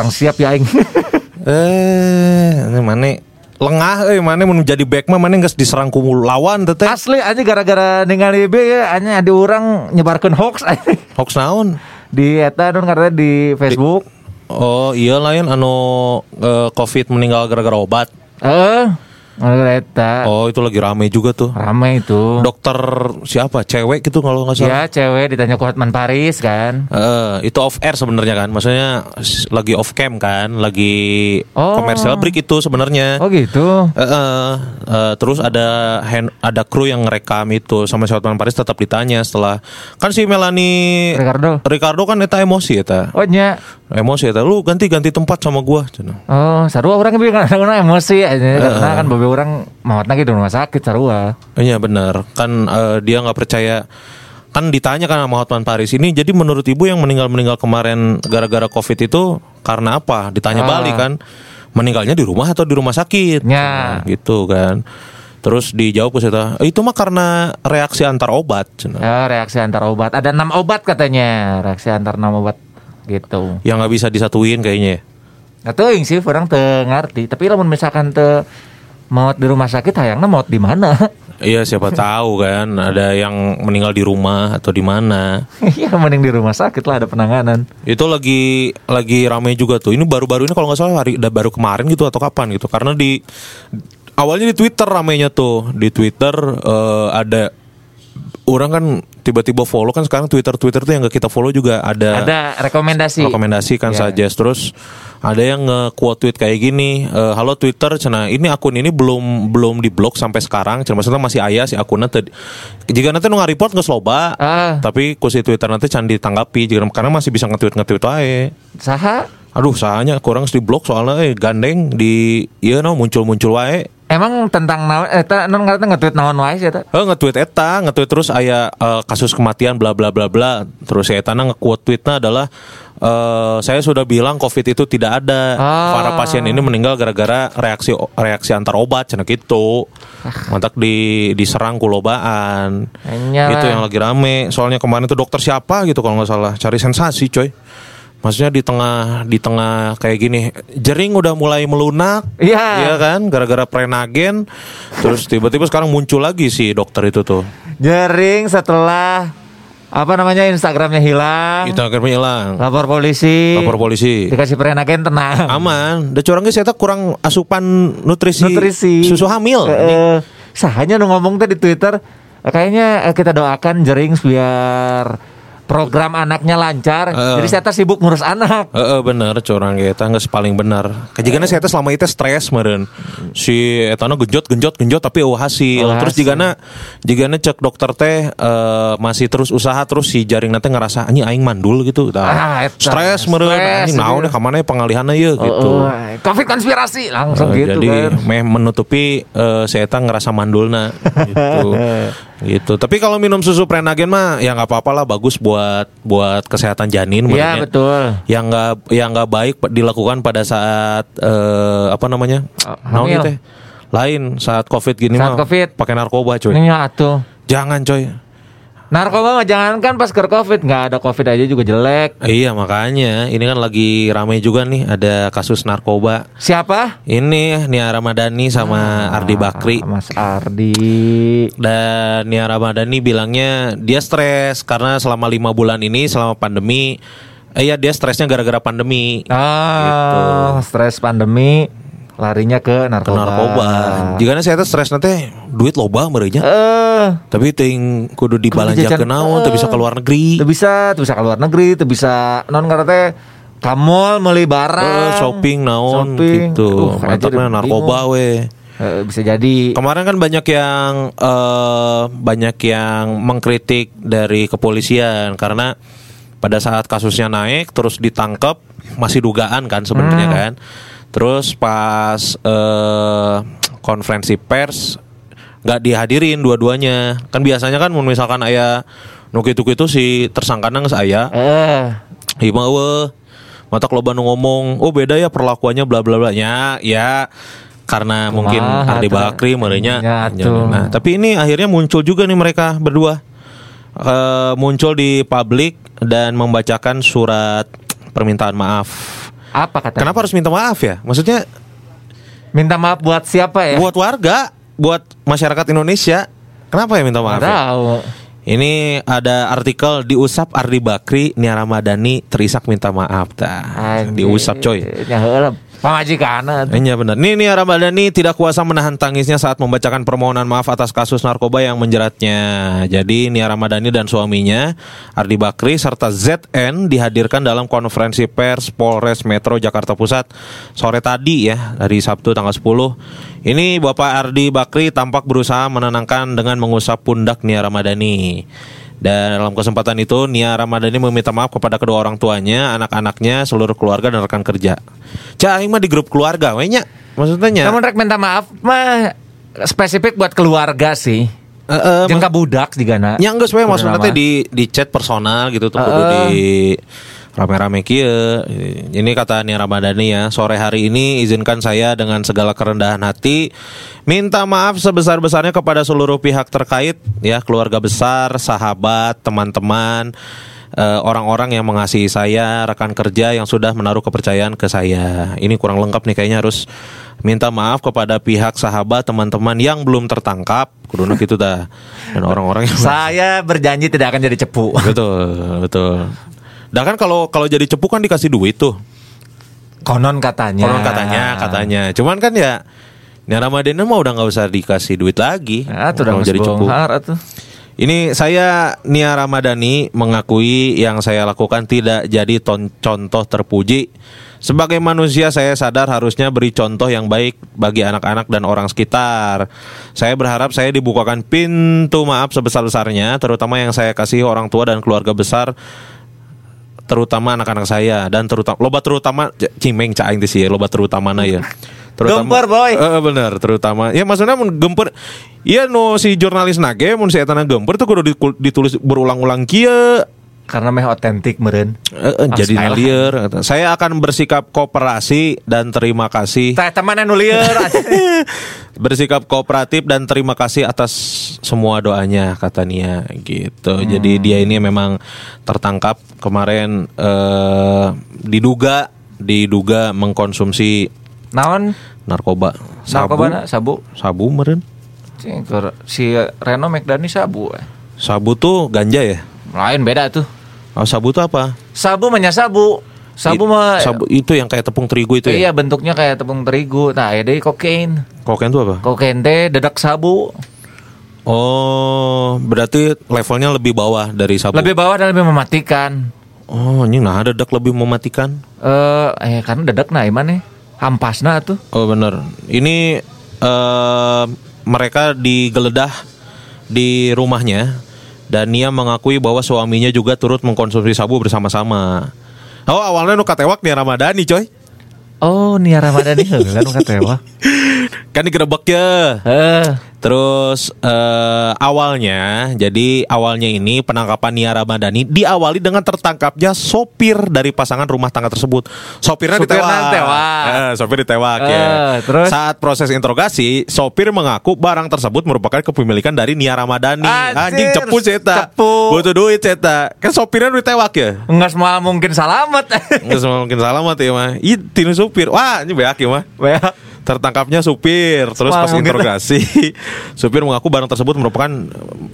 kurang siap ya aing. Eh, ini mana lengah eh mana mun jadi back mah mana geus diserang ku lawan teh teh. Asli aja gara-gara ningali be ya hanya ada orang nyebarkan hoax aja. Hoax naon? di eta don karena di Facebook. Oh, iya lain anu eh, Covid meninggal gara-gara obat. Eh, gara eta Oh, itu lagi rame juga tuh. rame itu. Dokter siapa? Cewek gitu kalau nggak salah. Ya cewek ditanya ku Hotman Paris kan. Eh, itu off air sebenarnya kan, maksudnya lagi off cam kan, lagi Oh. komersial break itu sebenarnya. Oh gitu. Eh, eh, eh, terus ada hand, ada kru yang ngerekam itu sama si Hotman Paris tetap ditanya setelah kan si Melanie Ricardo. Ricardo kan eta emosi eta. Oh nya. Emosi eta lu ganti-ganti tempat sama gua cenah. Oh, sarua orang bilang karena emosi aja karena kan beberapa orang mautna di rumah sakit sarua. Iya benar kan eh, dia nggak percaya kan ditanya kan sama Hotman Paris ini jadi menurut ibu yang meninggal meninggal kemarin gara-gara covid itu karena apa ditanya Ah. balik kan meninggalnya di rumah atau di rumah sakit Ya. Nah, gitu kan terus dijawab ke saya itu mah karena reaksi antar obat. Ya, reaksi antar obat. Ada enam obat katanya. Reaksi antar enam obat gitu. yang nggak bisa disatuin kayaknya ya. Nah, teuing sih orang teu ngarti. Tapi lamun misalkan teu maut di rumah sakit hayangna maut di mana? Iya siapa tahu kan ada yang meninggal di rumah atau di mana. Iya mending di rumah sakit lah ada penanganan. Itu lagi lagi ramai juga tuh. Ini baru-baru ini kalau nggak salah hari udah baru kemarin gitu atau kapan gitu. Karena di awalnya di Twitter ramainya tuh. Di Twitter eh, ada orang kan tiba-tiba follow kan sekarang Twitter Twitter tuh yang gak kita follow juga ada Ada rekomendasi. rekomendasi kan Ya. suggest terus ada yang nge-quote tweet kayak gini eh, halo Twitter cina ini akun ini belum belum diblok sampai sekarang cina maksudnya masih ayah si akunnya tadi jika nanti nu report nggak loba Ah. tapi ku si Twitter nanti can ditanggapi jika karena masih bisa nge-tweet nge-tweet aja Saha? aduh sahanya kurang di blok soalnya eh gandeng di iya no muncul-muncul wae Emang tentang naon eta non ngarana nge-tweet naon wae sih eta? Eh nge-tweet eta, nge-tweet terus aya eh, kasus kematian bla bla bla bla. Terus si eta nge-quote tweetnya adalah eh saya sudah bilang Covid itu tidak ada. Ah. Para pasien ini meninggal gara-gara reaksi reaksi antar obat cenah gitu. Mantak di diserang kulobaan. Itu yang lagi rame. Soalnya kemarin itu dokter siapa gitu kalau nggak salah. Cari sensasi coy. Maksudnya di tengah di tengah kayak gini, jering udah mulai melunak, Iya. Iya kan, gara-gara prenagen, terus tiba-tiba sekarang muncul lagi si dokter itu tuh, Jering setelah apa namanya Instagramnya hilang, akhirnya hilang, lapor polisi, lapor polisi, dikasih prenagen tenang. aman, udah curangnya saya kurang asupan nutrisi, Nutrisi. susu hamil, Eh, sahanya ngomong teh di Twitter eh, kayaknya kita doakan jering biar program anaknya lancar. Eh. Jadi saya sibuk ngurus anak. Heeh bener curang kita nggak paling benar. Kejigana saya teh selama itu stres meren. Si etana genjot genjot genjot tapi eueuh hasil. Eueuh Terus jigana jigana cek dokter teh eh, masih terus usaha terus si jaring nanti ngerasa anjing aing mandul gitu. Ah, stres meren. Anjing naon iya. deh kamana pengalihanna ye gitu. Oh, oh, Covid konspirasi langsung Eh, gitu jadi kan. meh menutupi eh, si eta ngerasa mandulna gitu. gitu. Tapi kalau minum susu prenagen mah ya nggak apa-apa lah bagus buat buat kesehatan janin Iya menurutnya betul. yang nggak yang nggak baik dilakukan pada saat eh, apa namanya naon hamil. teh lain saat covid gini Saat mah Covid. pakai narkoba coy Ini atuh. jangan coy Narkoba mah jangan kan pas ke Covid. Nggak ada Covid aja juga jelek. iya makanya. Ini kan lagi ramai juga nih ada kasus narkoba. Siapa? ini Nia Ramadhani sama Ardi Bakri. Ah, Mas Ardi. dan Nia Ramadhani bilangnya dia stres karena selama lima bulan ini selama pandemi eh ya dia stresnya gara-gara pandemi. Ah, stres pandemi larinya ke ke narkoba. narkoba jika saya teh stres nanti duit loba merenya Eh, Tapi ting kudu dibelanja jajan- ke naon, teu bisa ke luar negeri. Tuh bisa, tuh bisa ke luar negeri, tuh bisa non karena teh ka mall meuli barang. Eh, shopping naon Shopping. gitu. Aduh, Mantapnya narkoba bingung. we. Eh, bisa jadi. Kemarin kan banyak yang eh, banyak yang mengkritik dari kepolisian karena pada saat kasusnya naik terus ditangkap masih dugaan kan sebenarnya Hmm. kan. Terus pas eh, konferensi pers nggak dihadirin dua-duanya. Kan biasanya kan misalkan aya nu kitu-kitu si tersangkana geus aya Eh, mah weh. Mata kalau nu ngomong, oh beda ya perlakuannya bla bla bla. Ya, ya karena mungkin Kumaha Ardi tuh? Bakri merenya. Ya, tuh. Nah, tapi ini akhirnya muncul juga nih mereka berdua. Eh, muncul di publik dan membacakan surat permintaan maaf. Apa katanya? Kenapa harus minta maaf ya? Maksudnya Minta maaf buat siapa ya? buat warga, buat masyarakat Indonesia. Kenapa ya minta maaf? Nggak ya? tahu. Ini ada artikel diusap Ardi Bakri, Nia Ramadhani terisak minta maaf. Anjing. Diusap coy. Heula, pamajikan. Iya benar. Nih Nia Ramadhani tidak kuasa menahan tangisnya saat membacakan permohonan maaf atas kasus narkoba yang menjeratnya. Jadi Nia Ramadhani dan suaminya Ardi Bakri serta ZN dihadirkan dalam konferensi pers Polres Metro Jakarta Pusat sore tadi ya dari Sabtu tanggal 10. Ini Bapak Ardi Bakri tampak berusaha menenangkan dengan mengusap pundak Nia Ramadhani. Dan dalam kesempatan itu Nia Ramadhani meminta maaf kepada kedua orang tuanya, anak-anaknya, seluruh keluarga dan rekan kerja. Cah, aing mah di grup keluarga, wenya. Maksudnya Kamu rek minta maaf mah spesifik buat keluarga sih. Eh, eh, Jeung budak juga na. Ya enggak sebenarnya maksudnya di di chat personal gitu tuh Heeh. di rame-rame kieu. Ini kata Nia Ramadhani ya, sore hari ini izinkan saya dengan segala kerendahan hati minta maaf sebesar-besarnya kepada seluruh pihak terkait ya, keluarga besar, sahabat, teman-teman eh, orang-orang yang mengasihi saya, rekan kerja yang sudah menaruh kepercayaan ke saya. Ini kurang lengkap nih kayaknya harus minta maaf kepada pihak sahabat, teman-teman yang belum tertangkap, kudu gitu dah. Dan orang-orang yang Saya berjanji tidak akan jadi cepu. betul betul dan kan kalau kalau jadi cepu kan dikasih duit tuh Konon katanya. konon katanya katanya cuman kan ya Nia Ramadhani mah udah nggak usah dikasih duit lagi tuh udah jadi cepu atuh. ini saya Nia Ramadhani mengakui yang saya lakukan tidak jadi ton- contoh terpuji sebagai manusia saya sadar harusnya beri contoh yang baik bagi anak-anak dan orang sekitar. Saya berharap saya dibukakan pintu maaf sebesar-besarnya terutama yang saya kasih orang tua dan keluarga besar terutama anak-anak saya dan terutama loba terutama cimeng caing di sih loba terutama ya Gempar, boy. Eh, bener terutama ya maksudnya mun gemper iya no si jurnalis nage mun si etana gemper tuh kudu ditulis berulang-ulang kia Karena meh otentik meren. Eh, eh, Ah, jadi liar saya akan bersikap kooperasi dan terima kasih Teh teman anu lieur. bersikap kooperatif dan terima kasih atas semua doanya kata Nia gitu. Jadi dia ini memang tertangkap kemarin eh, diduga diduga mengkonsumsi Naon? narkoba sabu Narkoba na sabu. sabu meren Si Reno McDani sabu. eh. sabu tuh ganja ya Lain beda tuh. oh, sabu tuh apa Sabu nya sabu. Mah sabu itu yang kayak tepung terigu itu Iya ya bentuknya kayak tepung terigu. Nah, ada kokain. kokain tuh apa Kokain teh dedak sabu. oh berarti levelnya lebih bawah dari sabu Lebih bawah dan lebih mematikan. oh ini nah ada lebih mematikan Eh, eh karena dedak nah iman nih. Hampasna tuh. Oh bener. Ini eh mereka digeledah di rumahnya dan Nia mengakui bahwa suaminya juga turut mengkonsumsi sabu bersama-sama. Oh awalnya nu katewak Nia Ramadhani coy. Oh, Nia Ramadhani heula nu katewa. Kan digerebek ya. Eh, Terus eh, awalnya, jadi awalnya ini penangkapan Nia Ramadhani diawali dengan tertangkapnya sopir dari pasangan rumah tangga tersebut. Sopirnya Sopirnya ditewak. ditewak. Eh, sopir ditewak Eh, ya. terus? Saat proses interogasi, sopir mengaku barang tersebut merupakan kepemilikan dari Nia Ramadhani. Anjing cepu ceta. cepu. Butuh duit ceta. Kan sopirnya ditewak ya. enggak semua mungkin selamat. Nggak semua mungkin selamat ya mah. Ih, tinu supir. Wah, ini beak ya mah. Wah, Tertangkapnya supir, terus Wah, pas interogasi, supir mengaku barang tersebut merupakan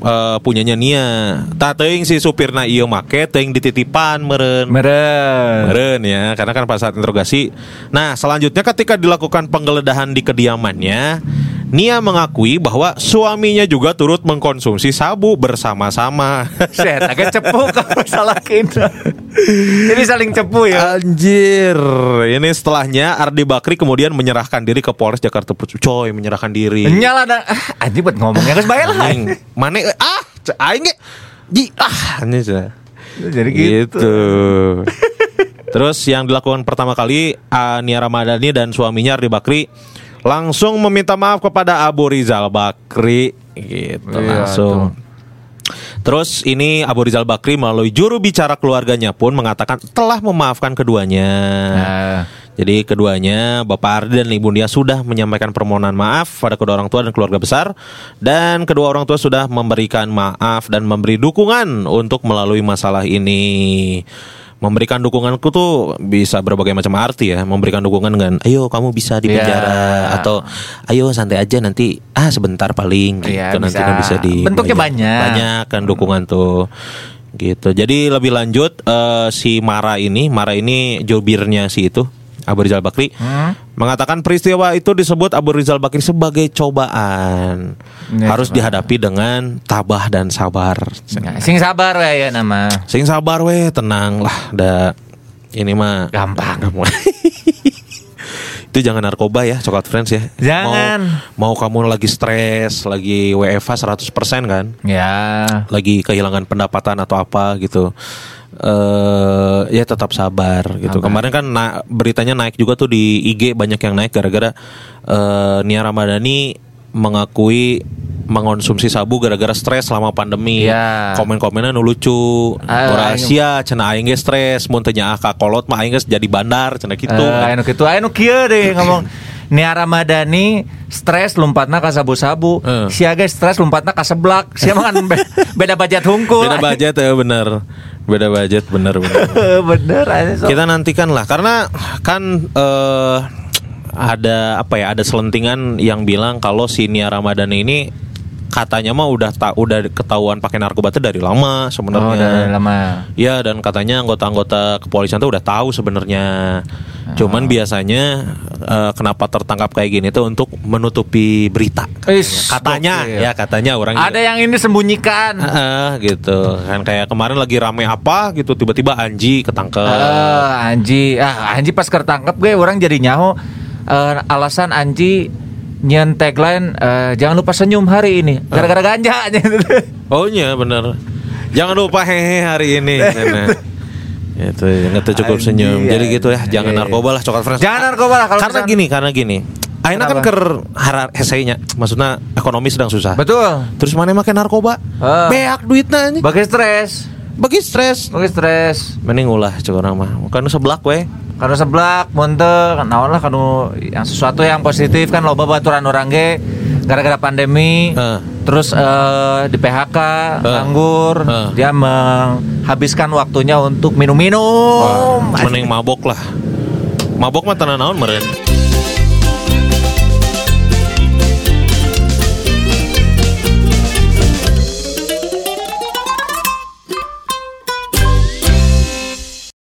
eh, punyanya Nia. Tak teuing si supirna ieu make teuing dititipan meren. Meren. Meren ya, karena kan pada saat interogasi. Nah, selanjutnya ketika dilakukan penggeledahan di kediamannya, Nia mengakui bahwa suaminya juga turut mengkonsumsi sabu bersama-sama. Set, agak cepu kamu salah kita. Ini saling cepu ya. Anjir, ini setelahnya Ardi Bakri kemudian menyerahkan diri ke Polres Jakarta Pusat. Coy, menyerahkan diri. Nyala dan ah, anjing buat ngomongnya geus bae lah. Mana ah, aing ji ah ini. Jadi gitu. Gitu. Terus yang dilakukan pertama kali ah, Nia Ramadhani dan suaminya Ardi Bakri langsung meminta maaf kepada Abu Rizal Bakri gitu Iya, langsung. Terus ini Abu Rizal Bakri melalui juru bicara keluarganya pun mengatakan telah memaafkan keduanya. Nah, Jadi keduanya Bapak Ardi dan Ibu Dia sudah menyampaikan permohonan maaf pada kedua orang tua dan keluarga besar dan kedua orang tua sudah memberikan maaf dan memberi dukungan untuk melalui masalah ini. Memberikan dukunganku tuh bisa berbagai macam arti ya memberikan dukungan dengan ayo kamu bisa di Iya. penjara atau ayo santai aja nanti ah sebentar paling gitu Iya, nanti bisa. bisa di Bentuknya banyak. banyak kan dukungan tuh gitu jadi lebih lanjut eh, si Mara ini Mara ini jobirnya si itu Abu Rizal Bakri Hmm? mengatakan peristiwa itu disebut Abu Rizal Bakri sebagai cobaan Ya, harus cobaan. dihadapi dengan tabah dan sabar Nah, sing sabar we ya nama. Sing sabar weh, tenang lah. Da ini mah Gampang. itu jangan narkoba ya, coklat friends ya. Jangan. Mau, mau kamu lagi stres, lagi WFH 100% kan, Ya. lagi kehilangan pendapatan atau apa gitu. Eh ya tetap sabar gitu. Kemarin kan na- beritanya naik juga tuh di IG banyak yang naik gara-gara eh Nia Ramadhani mengakui mengonsumsi sabu gara-gara stres selama pandemi. Iya. Komen-komennya nu lucu. Ah, Rahasia cenah aing ge stres mun teu nyaah kolot mah aing geus jadi bandar cenah kitu. Eh, anu kitu anu kieu deh ngomong Nia Ramadhani stres lompatna ka sabu-sabu. Eh. Sia guys stres lompatna ka seblak. Sia mah kan be- beda budget hungkul. Beda budget ya bener. Beda budget bener bener. Bener aja so. Kita nantikan lah karena kan eh ada apa ya ada selentingan yang bilang kalau si Nia Ramadhani ini katanya mah udah tak udah ketahuan pakai narkoba itu dari lama Oh, sebenarnya. udah lama. Ya dan katanya anggota-anggota kepolisian tuh udah tahu sebenarnya. Cuman biasanya eh, kenapa tertangkap kayak gini tuh untuk menutupi berita. Is, Katanya gokil. ya katanya orang Ada yang ini sembunyikan. Heeh, gitu kan kayak kemarin lagi rame apa gitu tiba-tiba Anji ketangkep. Eh, Anji, ah Anji pas ketangkep gue orang jadi nyaho eh, alasan Anji nyen tagline eh, jangan lupa senyum hari ini. Gara-gara ganja Oh iya bener Jangan lupa hehe hari ini. Nah, Itu nggak tuh cukup Anjing, senyum. Jadi anjing. gitu ya Jangan Iya. narkoba lah Coklat Friends Jangan narkoba lah kalau Karena misalnya- gini Karena gini. Aina kan ker hara heseinya Maksudnya ekonomi sedang susah. Betul. Terus mana make narkoba? Ah. Beak duitnya bagi stres Bagi stres. Bagi stres. Mending ulah cok orang mah. Kan seblak weh. Karena seblak monte naon lah kanu yang sesuatu yang positif kan loba baturan orang ge. Gara-gara pandemi Ah. terus eh, di PHK nganggur Ah. dia menghabiskan waktunya untuk minum-minum. Mending mabok lah. Mabok mah tanah naon meren